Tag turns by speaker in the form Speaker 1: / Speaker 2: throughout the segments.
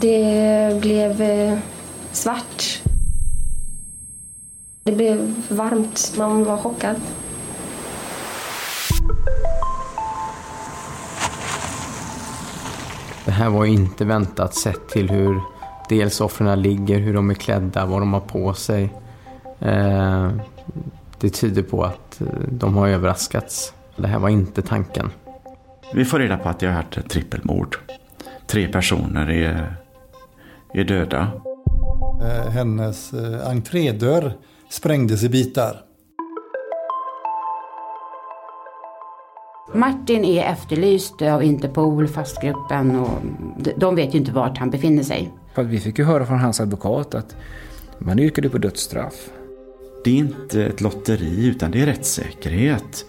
Speaker 1: Det blev eh, svart. Det blev varmt. Man var chockad.
Speaker 2: Det här var ju inte väntat sett till hur dels offren ligger, hur de är klädda, vad de har på sig. Eh, det tyder på att eh, de har överraskats. Det här var inte tanken.
Speaker 3: Vi får reda på att det har varit ett trippelmord. Tre personer är, är döda.
Speaker 4: Eh, hennes entrédörr sprängdes i bitar.
Speaker 5: Martin är efterlyst av Interpol, fastgruppen och de vet ju inte vart han befinner sig.
Speaker 6: Vi fick ju höra från hans advokat att man yrkade på dödsstraff.
Speaker 3: Det är inte ett lotteri utan det är rättssäkerhet.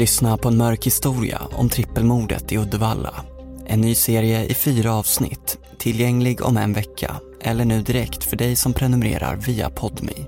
Speaker 7: Lyssna på en mörk historia om trippelmordet i Uddevalla. En ny serie i fyra avsnitt, tillgänglig om en vecka eller nu direkt för dig som prenumererar via Podmi.